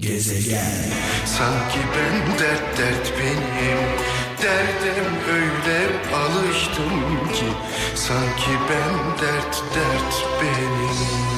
Gezegen Sanki ben dert dert benim Derdim öyle alıştım ki Sanki ben dert dert benim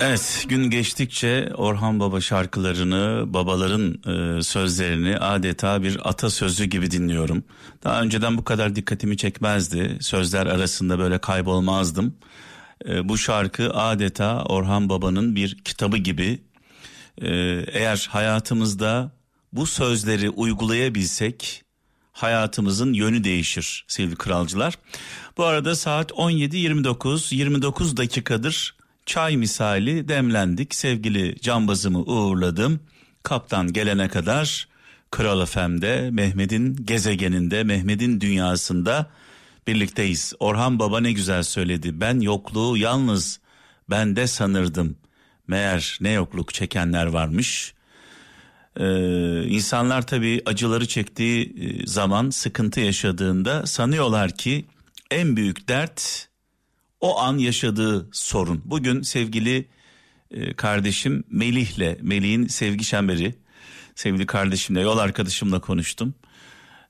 Evet gün geçtikçe Orhan Baba şarkılarını babaların e, sözlerini adeta bir atasözü gibi dinliyorum. Daha önceden bu kadar dikkatimi çekmezdi. Sözler arasında böyle kaybolmazdım. E, bu şarkı adeta Orhan Baba'nın bir kitabı gibi. E, eğer hayatımızda bu sözleri uygulayabilsek hayatımızın yönü değişir sevgili kralcılar. Bu arada saat 17.29 29 dakikadır çay misali demlendik. Sevgili cambazımı uğurladım. Kaptan gelene kadar Kral FM'de, Mehmet'in gezegeninde, Mehmet'in dünyasında birlikteyiz. Orhan Baba ne güzel söyledi. Ben yokluğu yalnız bende sanırdım. Meğer ne yokluk çekenler varmış. Ee, insanlar tabii acıları çektiği e, zaman sıkıntı yaşadığında sanıyorlar ki en büyük dert o an yaşadığı sorun. Bugün sevgili e, kardeşim Melih'le, Melih'in sevgi çemberi, sevgili kardeşimle, yol arkadaşımla konuştum.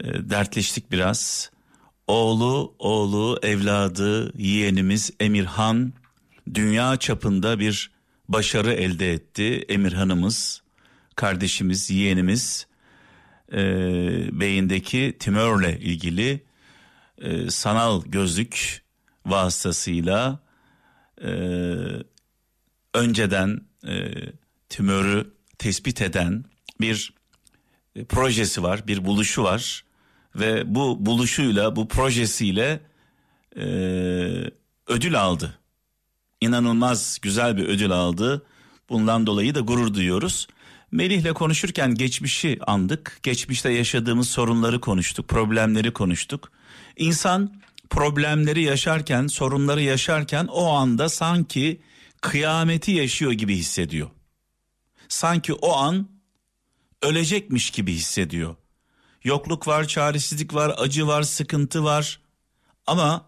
E, dertleştik biraz. Oğlu, oğlu, evladı, yeğenimiz Emirhan dünya çapında bir başarı elde etti. Emirhan'ımız, kardeşimiz, yeğenimiz e, beyindeki tümörle ilgili e, sanal gözlük vasıtasıyla e, önceden e, tümörü tespit eden bir e, projesi var, bir buluşu var ve bu buluşuyla, bu projesiyle e, ödül aldı. İnanılmaz güzel bir ödül aldı. Bundan dolayı da gurur duyuyoruz. Melih'le konuşurken geçmişi andık. Geçmişte yaşadığımız sorunları konuştuk, problemleri konuştuk. İnsan problemleri yaşarken, sorunları yaşarken o anda sanki kıyameti yaşıyor gibi hissediyor. Sanki o an ölecekmiş gibi hissediyor. Yokluk var, çaresizlik var, acı var, sıkıntı var. Ama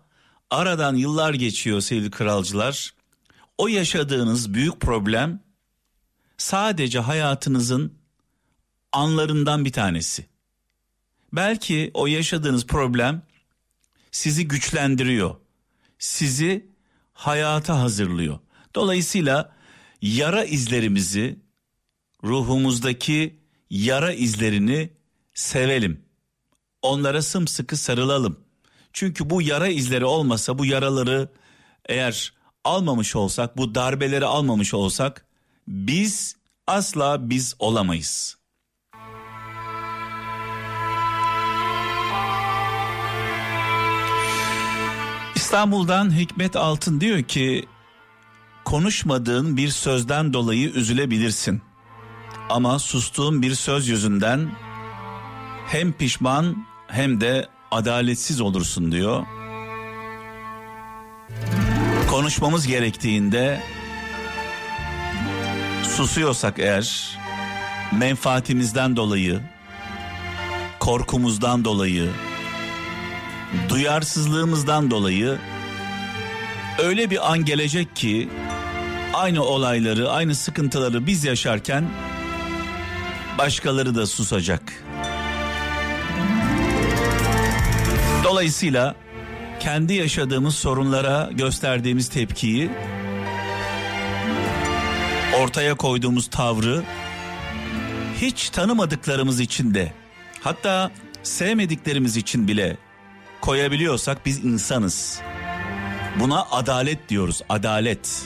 aradan yıllar geçiyor sevgili kralcılar. O yaşadığınız büyük problem sadece hayatınızın anlarından bir tanesi. Belki o yaşadığınız problem sizi güçlendiriyor. Sizi hayata hazırlıyor. Dolayısıyla yara izlerimizi, ruhumuzdaki yara izlerini sevelim. Onlara sımsıkı sarılalım. Çünkü bu yara izleri olmasa bu yaraları eğer almamış olsak, bu darbeleri almamış olsak biz asla biz olamayız. İstanbul'dan Hikmet Altın diyor ki konuşmadığın bir sözden dolayı üzülebilirsin. Ama sustuğun bir söz yüzünden hem pişman hem de adaletsiz olursun diyor. Konuşmamız gerektiğinde susuyorsak eğer menfaatimizden dolayı, korkumuzdan dolayı, duyarsızlığımızdan dolayı öyle bir an gelecek ki aynı olayları, aynı sıkıntıları biz yaşarken başkaları da susacak. Dolayısıyla kendi yaşadığımız sorunlara gösterdiğimiz tepkiyi ortaya koyduğumuz tavrı hiç tanımadıklarımız için de hatta sevmediklerimiz için bile koyabiliyorsak biz insanız. Buna adalet diyoruz. Adalet.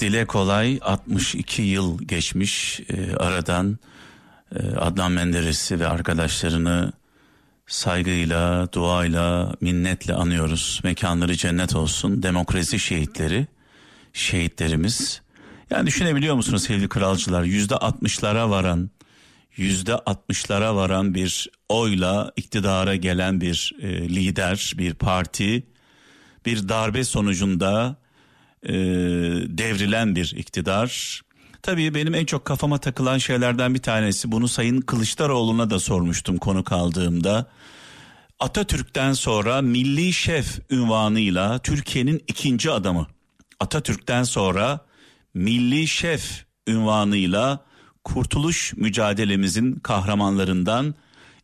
Dile kolay 62 yıl geçmiş e, aradan e, Adnan Menderes'i ve arkadaşlarını saygıyla, duayla, minnetle anıyoruz. Mekanları cennet olsun. Demokrasi şehitleri, şehitlerimiz. Yani düşünebiliyor musunuz sevgili kralcılar? Yüzde altmışlara varan, yüzde altmışlara varan bir oyla iktidara gelen bir e, lider, bir parti, bir darbe sonucunda e, devrilen bir iktidar. Tabii benim en çok kafama takılan şeylerden bir tanesi bunu Sayın Kılıçdaroğlu'na da sormuştum konu kaldığımda. Atatürk'ten sonra milli şef ünvanıyla Türkiye'nin ikinci adamı. Atatürk'ten sonra milli şef ünvanıyla kurtuluş mücadelemizin kahramanlarından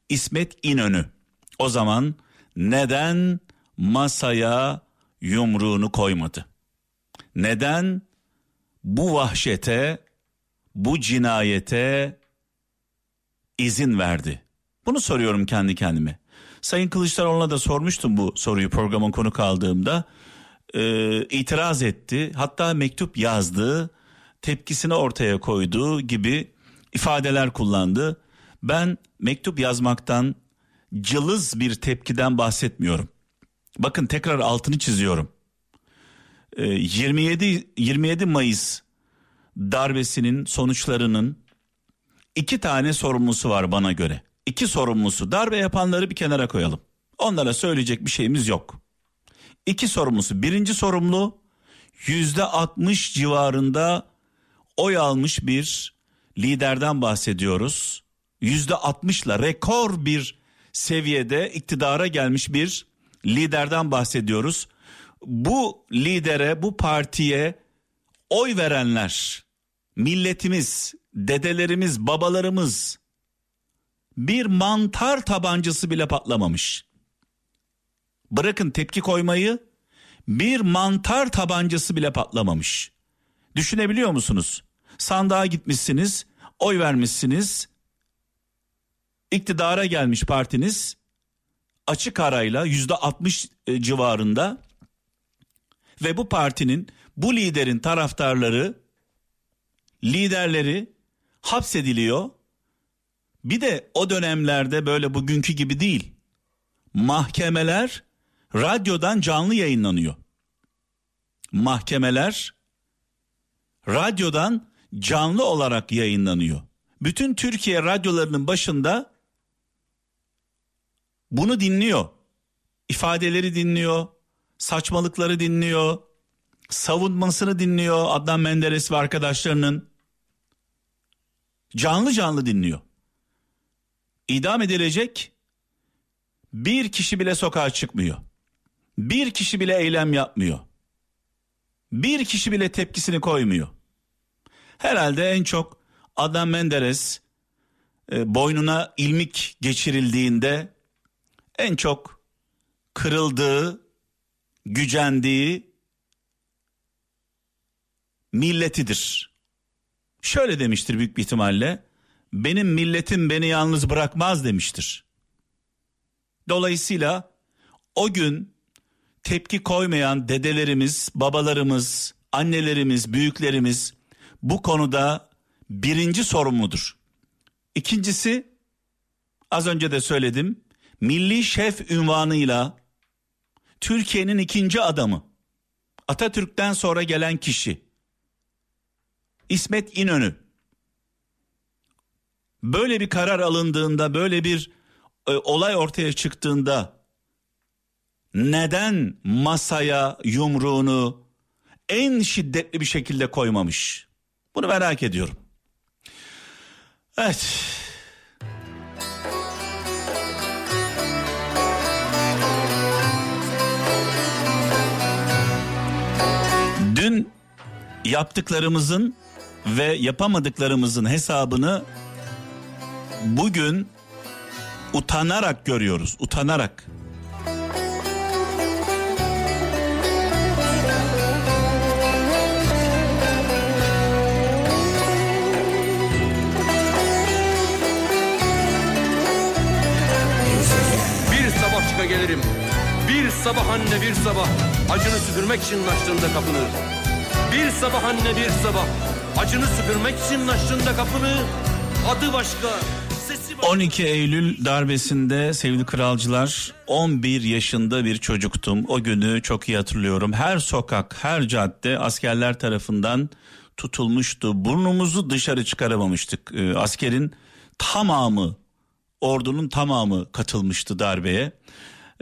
İsmet İnönü. O zaman neden masaya yumruğunu koymadı? Neden bu vahşete, bu cinayete izin verdi? Bunu soruyorum kendi kendime. Sayın Kılıçdaroğlu'na da sormuştum bu soruyu programın konu kaldığımda. Ee, itiraz etti. Hatta mektup yazdı. Tepkisini ortaya koydu gibi ifadeler kullandı. Ben mektup yazmaktan cılız bir tepkiden bahsetmiyorum. Bakın tekrar altını çiziyorum. 27 ee, 27 Mayıs darbesinin sonuçlarının iki tane sorumlusu var bana göre. İki sorumlusu darbe yapanları bir kenara koyalım. Onlara söyleyecek bir şeyimiz yok. İki sorumlusu. Birinci sorumlu yüzde 60 civarında oy almış bir liderden bahsediyoruz. Yüzde 60'la rekor bir seviyede iktidara gelmiş bir liderden bahsediyoruz bu lidere, bu partiye oy verenler, milletimiz, dedelerimiz, babalarımız bir mantar tabancası bile patlamamış. Bırakın tepki koymayı, bir mantar tabancası bile patlamamış. Düşünebiliyor musunuz? Sandığa gitmişsiniz, oy vermişsiniz. İktidara gelmiş partiniz açık arayla yüzde altmış e, civarında ve bu partinin bu liderin taraftarları liderleri hapsediliyor. Bir de o dönemlerde böyle bugünkü gibi değil. Mahkemeler radyodan canlı yayınlanıyor. Mahkemeler radyodan canlı olarak yayınlanıyor. Bütün Türkiye radyolarının başında bunu dinliyor. İfadeleri dinliyor, saçmalıkları dinliyor, savunmasını dinliyor Adnan Menderes ve arkadaşlarının. Canlı canlı dinliyor. İdam edilecek bir kişi bile sokağa çıkmıyor. Bir kişi bile eylem yapmıyor. Bir kişi bile tepkisini koymuyor. Herhalde en çok Adnan Menderes e, boynuna ilmik geçirildiğinde en çok kırıldığı gücendiği milletidir. Şöyle demiştir büyük bir ihtimalle. Benim milletim beni yalnız bırakmaz demiştir. Dolayısıyla o gün tepki koymayan dedelerimiz, babalarımız, annelerimiz, büyüklerimiz bu konuda birinci sorumludur. İkincisi az önce de söyledim. Milli şef ünvanıyla Türkiye'nin ikinci adamı. Atatürk'ten sonra gelen kişi. İsmet İnönü. Böyle bir karar alındığında, böyle bir e, olay ortaya çıktığında neden masaya yumruğunu en şiddetli bir şekilde koymamış? Bunu merak ediyorum. Evet. Yaptıklarımızın ve yapamadıklarımızın hesabını bugün utanarak görüyoruz. Utanarak. Bir sabah çıka gelirim. Bir sabah anne bir sabah acını süpürmek için açtığında kapını. Bir sabah anne bir sabah acını süpürmek için açtığında kapını adı başka 12 Eylül darbesinde sevgili kralcılar 11 yaşında bir çocuktum. O günü çok iyi hatırlıyorum. Her sokak, her cadde askerler tarafından tutulmuştu. Burnumuzu dışarı çıkaramamıştık. Ee, askerin tamamı, ordunun tamamı katılmıştı darbeye.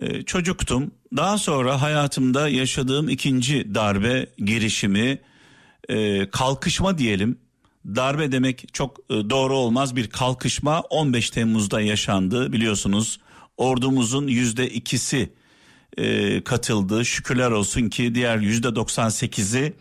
Ee, çocuktum. Daha sonra hayatımda yaşadığım ikinci darbe girişimi, e, kalkışma diyelim darbe demek çok e, doğru olmaz bir kalkışma 15 Temmuz'da yaşandı biliyorsunuz ordumuzun yüzde ikisi e, katıldı şükürler olsun ki diğer yüzde 98'i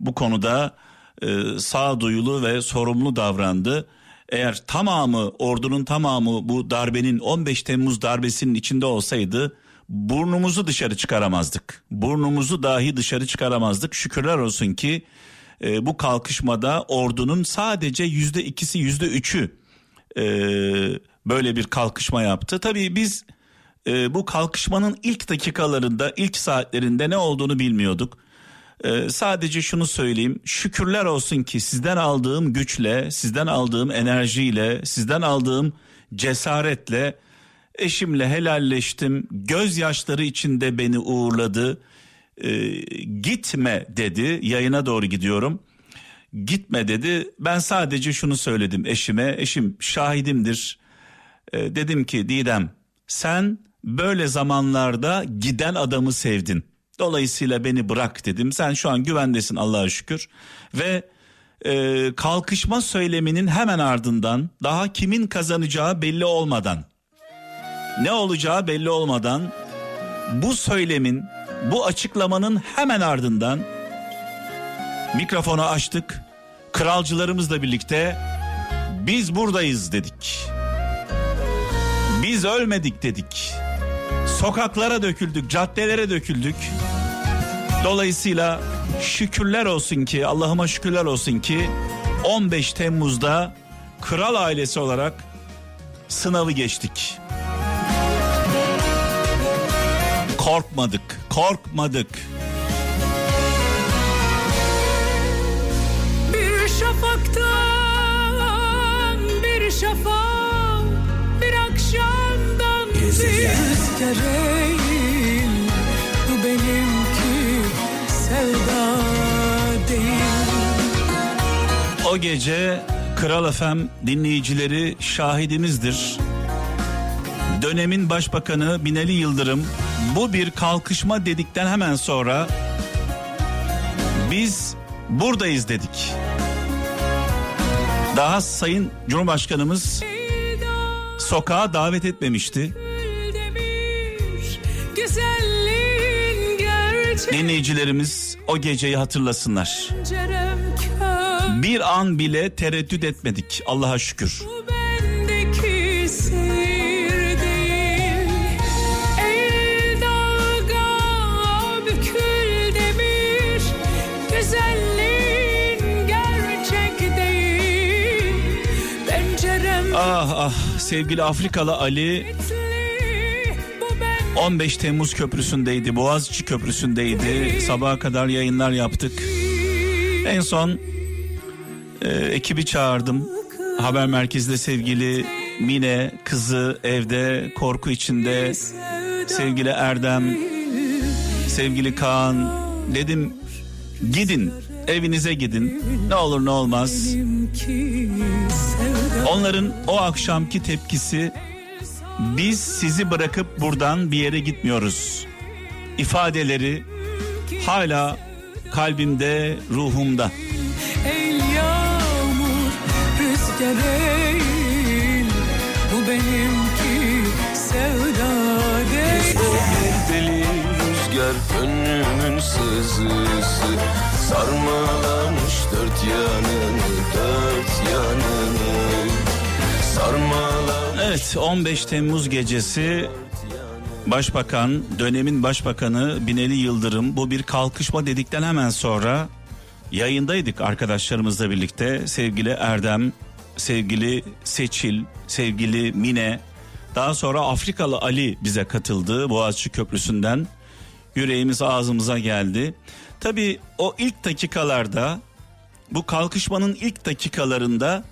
bu konuda e, sağduyulu ve sorumlu davrandı. Eğer tamamı ordunun tamamı bu darbenin 15 Temmuz darbesinin içinde olsaydı burnumuzu dışarı çıkaramazdık. Burnumuzu dahi dışarı çıkaramazdık. Şükürler olsun ki e, bu kalkışmada ordunun sadece yüzde ikisi yüzde üçü e, böyle bir kalkışma yaptı. Tabii biz e, bu kalkışmanın ilk dakikalarında ilk saatlerinde ne olduğunu bilmiyorduk. E, sadece şunu söyleyeyim. Şükürler olsun ki sizden aldığım güçle sizden aldığım enerjiyle sizden aldığım cesaretle eşimle helalleştim. Gözyaşları içinde beni uğurladı. E, gitme dedi. Yayına doğru gidiyorum. Gitme dedi. Ben sadece şunu söyledim eşime. Eşim şahidimdir. E, dedim ki Didem sen böyle zamanlarda giden adamı sevdin dolayısıyla beni bırak dedim sen şu an güvendesin Allah'a şükür ve e, kalkışma söyleminin hemen ardından daha kimin kazanacağı belli olmadan ne olacağı belli olmadan bu söylemin bu açıklamanın hemen ardından mikrofonu açtık. Kralcılarımızla birlikte biz buradayız dedik. Biz ölmedik dedik. Sokaklara döküldük, caddelere döküldük. Dolayısıyla şükürler olsun ki Allah'ıma şükürler olsun ki 15 Temmuz'da kral ailesi olarak sınavı geçtik. Korkmadık, korkmadık. Bir şafaktan bir şafak bir akşamdan bir rüzgar eğil bu benimki sevda değil. O gece Kral Efem dinleyicileri şahidimizdir. Dönemin Başbakanı Binali Yıldırım bu bir kalkışma dedikten hemen sonra biz buradayız dedik. Daha Sayın Cumhurbaşkanımız sokağa davet etmemişti. Dinleyicilerimiz o geceyi hatırlasınlar. Bir an bile tereddüt etmedik Allah'a şükür. Ah ah sevgili Afrikalı Ali 15 Temmuz Köprüsü'ndeydi, Boğaziçi Köprüsü'ndeydi. Sabaha kadar yayınlar yaptık. En son e, ekibi çağırdım. Haber merkezinde sevgili Mine kızı evde korku içinde. Sevgili Erdem, sevgili Kaan dedim gidin evinize gidin. Ne olur ne olmaz. Onların o akşamki tepkisi biz sizi bırakıp buradan bir yere gitmiyoruz. İfadeleri hala kalbimde, ruhumda. Ey yağmur rüzgar eğil Bu benimki sevda değil Deli rüzgar gönlümün sızısı Sarmalamış dört yanını dört yanını Evet 15 Temmuz gecesi Başbakan, dönemin başbakanı Binali Yıldırım bu bir kalkışma dedikten hemen sonra yayındaydık arkadaşlarımızla birlikte. Sevgili Erdem, sevgili Seçil, sevgili Mine, daha sonra Afrikalı Ali bize katıldı Boğaziçi Köprüsü'nden. Yüreğimiz ağzımıza geldi. Tabii o ilk dakikalarda bu kalkışmanın ilk dakikalarında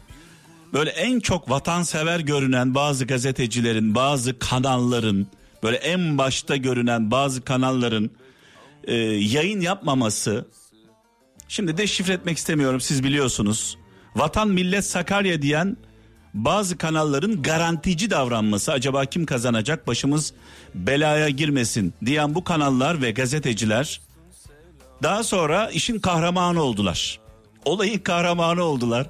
böyle en çok vatansever görünen bazı gazetecilerin, bazı kanalların, böyle en başta görünen bazı kanalların e, yayın yapmaması. Şimdi deşifre etmek istemiyorum siz biliyorsunuz. Vatan millet Sakarya diyen bazı kanalların garantici davranması acaba kim kazanacak başımız belaya girmesin diyen bu kanallar ve gazeteciler daha sonra işin kahramanı oldular. Olayın kahramanı oldular.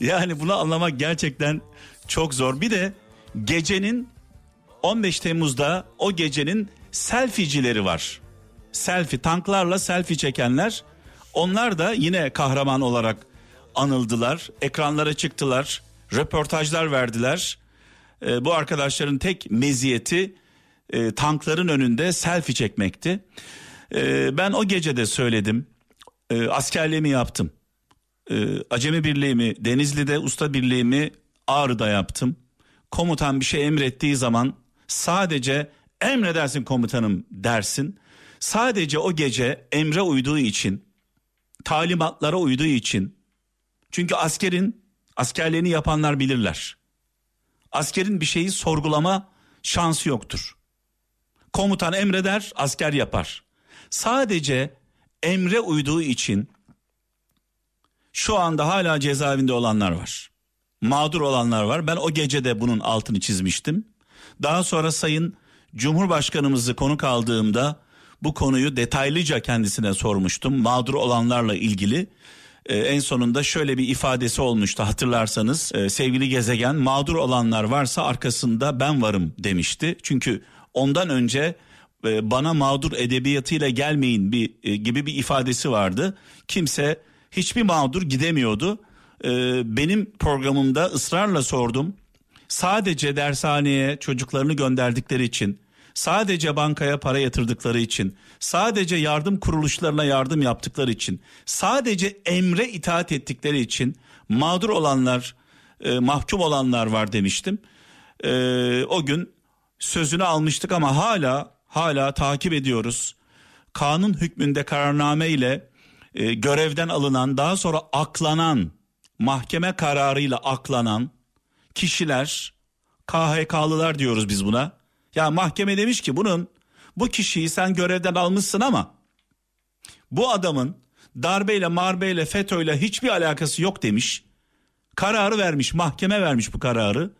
Yani bunu anlamak gerçekten çok zor. Bir de gecenin 15 Temmuz'da o gecenin selficileri var. Selfie tanklarla selfie çekenler onlar da yine kahraman olarak anıldılar. Ekranlara çıktılar. Röportajlar verdiler. E, bu arkadaşların tek meziyeti e, tankların önünde selfie çekmekti. E, ben o gece de söyledim. E, askerliğimi yaptım. E, Acemi Birliği'mi Denizli'de, Usta Birliği'mi Ağrı'da yaptım. Komutan bir şey emrettiği zaman sadece emredersin komutanım dersin. Sadece o gece emre uyduğu için, talimatlara uyduğu için. Çünkü askerin, askerliğini yapanlar bilirler. Askerin bir şeyi sorgulama şansı yoktur. Komutan emreder, asker yapar. Sadece emre uyduğu için şu anda hala cezaevinde olanlar var. Mağdur olanlar var. Ben o gece de bunun altını çizmiştim. Daha sonra Sayın Cumhurbaşkanımızı konuk aldığımda bu konuyu detaylıca kendisine sormuştum. Mağdur olanlarla ilgili ee, en sonunda şöyle bir ifadesi olmuştu hatırlarsanız e, sevgili gezegen mağdur olanlar varsa arkasında ben varım demişti. Çünkü ondan önce e, bana mağdur edebiyatıyla gelmeyin bir e, gibi bir ifadesi vardı. Kimse hiçbir mağdur gidemiyordu. E, benim programımda ısrarla sordum. Sadece dershaneye çocuklarını gönderdikleri için, sadece bankaya para yatırdıkları için, sadece yardım kuruluşlarına yardım yaptıkları için, sadece emre itaat ettikleri için mağdur olanlar, e, mahkum olanlar var demiştim. E, o gün sözünü almıştık ama hala hala takip ediyoruz. Kanun hükmünde kararname ile e, görevden alınan daha sonra aklanan mahkeme kararıyla aklanan kişiler KHK'lılar diyoruz biz buna. Ya mahkeme demiş ki bunun bu kişiyi sen görevden almışsın ama bu adamın darbeyle marbeyle FETÖ'yle hiçbir alakası yok demiş. Kararı vermiş mahkeme vermiş bu kararı.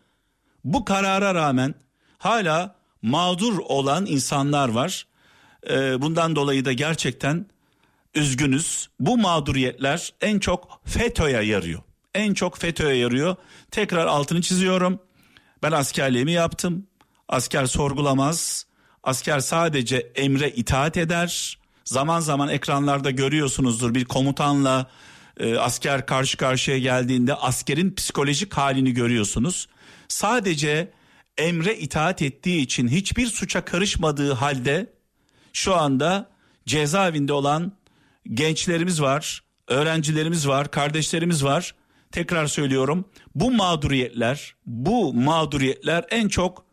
Bu karara rağmen hala mağdur olan insanlar var. Ee, bundan dolayı da gerçekten üzgünüz. Bu mağduriyetler en çok FETÖ'ye yarıyor. En çok FETÖ'ye yarıyor. Tekrar altını çiziyorum. Ben askerliğimi yaptım. Asker sorgulamaz. Asker sadece emre itaat eder. Zaman zaman ekranlarda görüyorsunuzdur bir komutanla e, asker karşı karşıya geldiğinde askerin psikolojik halini görüyorsunuz. Sadece emre itaat ettiği için hiçbir suça karışmadığı halde şu anda cezaevinde olan gençlerimiz var, öğrencilerimiz var, kardeşlerimiz var. Tekrar söylüyorum bu mağduriyetler, bu mağduriyetler en çok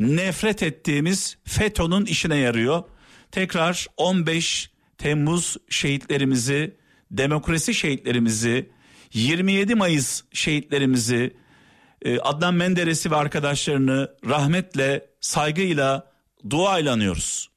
nefret ettiğimiz FETÖ'nün işine yarıyor. Tekrar 15 Temmuz şehitlerimizi, demokrasi şehitlerimizi, 27 Mayıs şehitlerimizi, e, Adnan Menderes'i ve arkadaşlarını rahmetle, saygıyla, duayla anıyoruz.